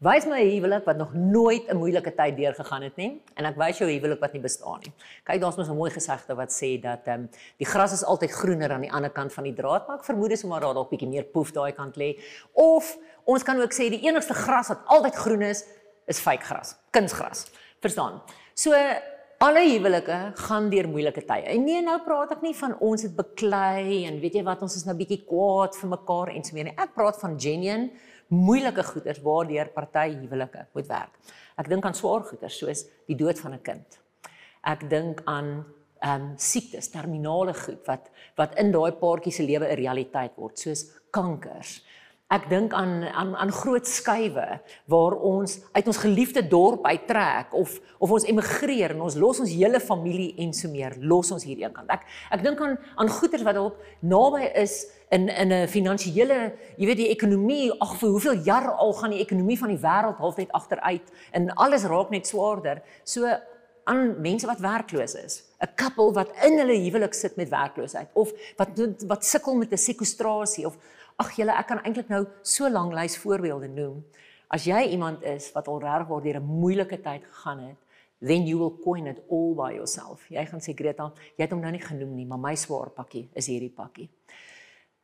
Wys my 'n huwelik wat nog nooit 'n moeilike tyd deurgegaan het nie en ek wys jou 'n huwelik wat nie bestaan nie. Kyk, daar's mos 'n mooi gesegde wat sê dat ehm um, die gras is altyd groener aan die ander kant van die draad, maar ek vermoed dis omdat daar dalk bietjie meer poef daai kant lê. Of ons kan ook sê die enigste gras wat altyd groen is, is fake gras, kunsgras. Verstaan? So alle huwelike gaan deur moeilike tye. En nee, nou praat ek nie van ons het beklei en weet jy wat ons is nou bietjie kwaad vir mekaar en so meer nie. Ek praat van genuine moeilike goeders waardeur party huwelike moet werk. Ek dink aan swaar goeders soos die dood van 'n kind. Ek dink aan ehm um, siektes, terminale goed wat wat in daai paartjie se lewe 'n realiteit word, soos kankers. Ek dink aan aan aan groot skuwe waar ons uit ons geliefde dorp uittrek of of ons emigreer en ons los ons hele familie en so meer, los ons hier eenkant. Ek ek dink aan aan goeders wat dalk naby is in in 'n finansiële, jy weet die ekonomie, ag vir hoeveel jaar al gaan die ekonomie van die wêreld half net agteruit en alles raak net swaarder. So aan mense wat werkloos is, 'n koppel wat in hulle huwelik sit met werkloosheid of wat wat sukkel met 'n sekwestrasie of ag julle ek kan eintlik nou so lank lys voorbeelde noem. As jy iemand is wat al reg word deur 'n moeilike tyd gegaan het, then you will coin it all by yourself. Jy gaan sê Greta, jy het hom nou nie genoem nie, maar my swaar pakkie is hierdie pakkie.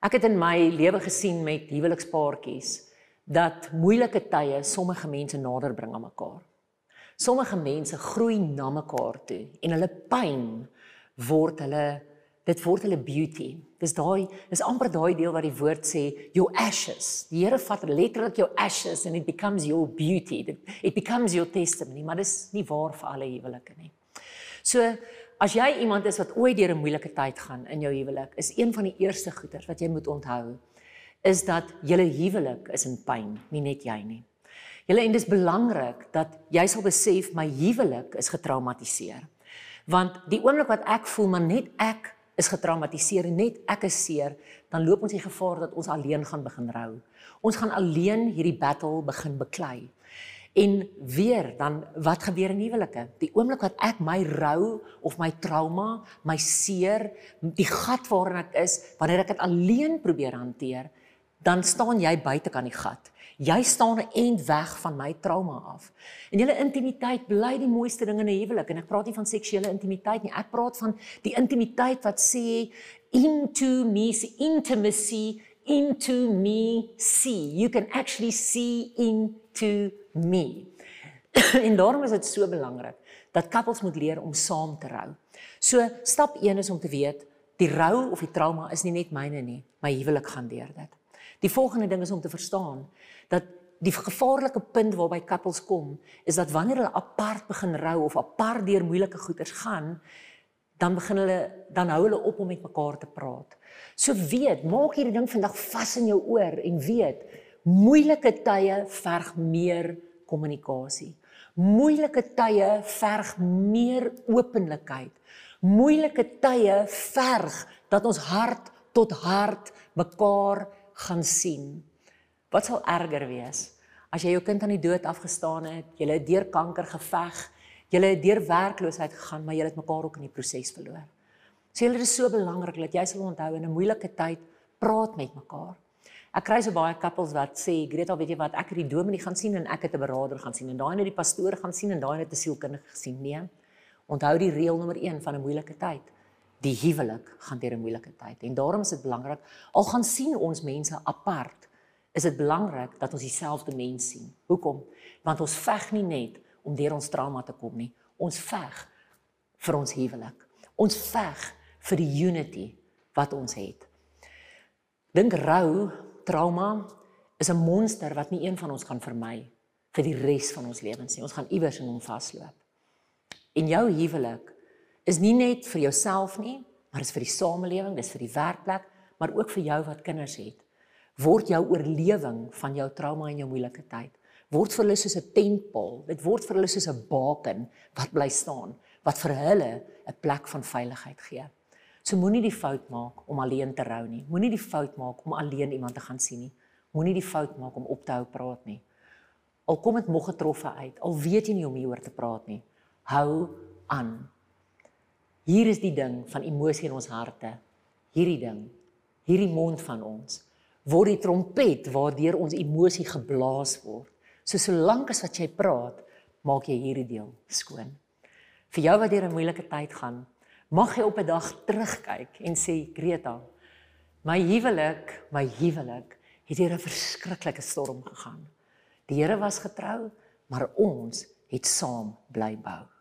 Ek het in my lewe gesien met huwelikspaartjies dat moeilike tye sommige mense nader bring aan mekaar. Sommige mense groei na mekaar toe en hulle pyn word hulle dit word hulle beauty. Dis daai is amper daai deel wat die woord sê your ashes. Die Here vat letterlik jou ashes and it becomes your beauty. It becomes your testimony, maar dis nie waar vir alle huwelike nie. So As jy iemand is wat ooit deur 'n moeilike tyd gaan in jou huwelik, is een van die eerste goeters wat jy moet onthou is dat julle huwelik is in pyn, nie net jy nie. Julle en dis belangrik dat jy sal besef my huwelik is getraumatiseer. Want die oomblik wat ek voel maar net ek is getraumatiseer en net ek is seer, dan loop ons die gevaar dat ons alleen gaan begin rou. Ons gaan alleen hierdie battle begin beklei. En weer dan wat gebeur in huwelike? Die oomblik wat ek my rou of my trauma, my seer, die gat waarin ek is, wanneer ek dit alleen probeer hanteer, dan staan jy buite kan die gat. Jy staan 'n end weg van my trauma af. En julle intimiteit bly die mooiste ding in 'n huwelik en ek praat nie van seksuele intimiteit nie. Ek praat van die intimiteit wat sê into me, intimacy into me see. You can actually see into me. en daarom is dit so belangrik dat koppels moet leer om saam te rou. So stap 1 is om te weet die rou of die trauma is nie net myne nie, my huwelik gaan deur dit. Die volgende ding is om te verstaan dat die gevaarlike punt waarby koppels kom is dat wanneer hulle apart begin rou of apart deur moeilike goeters gaan, dan begin hulle dan hou hulle op om met mekaar te praat. So weet, maak hierdie ding vandag vas in jou oor en weet, moeilike tye verg meer kommunikasie. Moeilike tye verg meer openlikheid. Moeilike tye verg dat ons hart tot hart mekaar gaan sien. Wat sal erger wees as jy jou kind aan die dood afgestaan het, jy het deur kanker geveg, jy het deur werkloosheid gegaan, maar jy het mekaar ook in die proses verloor. So julle is so belangrik dat jy sal onthou in 'n moeilike tyd praat met mekaar. Ek kry so baie couples wat sê, "Greta, weet jy wat, ek het die dominee gaan sien en ek het 'n beraader gaan sien en daai net die pastoor gaan sien en daai net 'n sielkundige gesien." Nee. Onthou die reël nommer 1 van 'n moeilike tyd. Die huwelik gaan deur 'n moeilike tyd en daarom is dit belangrik al gaan sien ons mense apart, is dit belangrik dat ons dieselfde mens sien. Hoekom? Want ons veg nie net om deur ons trauma te kom nie. Ons veg vir ons huwelik. Ons veg vir die unity wat ons het. Dink rou trauma is 'n monster wat nie een van ons kan vermy vir die res van ons lewens nie. Ons gaan iewers in hom vasloop. En jou huwelik is nie net vir jouself nie, maar is vir die samelewing, dis vir die werkplek, maar ook vir jou wat kinders het. Word jou oorlewing van jou trauma en jou moeilike tyd word vir hulle soos 'n tentpaal. Dit word vir hulle soos 'n baken wat bly staan, wat vir hulle 'n plek van veiligheid gee. So moenie die fout maak om alleen te rou nie. Moenie die fout maak om alleen iemand te gaan sien nie. Moenie die fout maak om op te hou praat nie. Al kom dit nog getroffe uit, al weet jy nie hoe om hieroor te praat nie. Hou aan. Hier is die ding van emosie in ons harte. Hierdie ding. Hierdie mond van ons word die trompet waardeur ons emosie geblaas word So solank as wat jy praat, maak jy hierdie deel skoon. Vir jou wat deur 'n moeilike tyd gaan, mag jy op 'n dag terugkyk en sê Greta, my huwelik, my huwelik het deur 'n verskriklike storm gegaan. Die Here was getrou, maar ons het saam bly bou.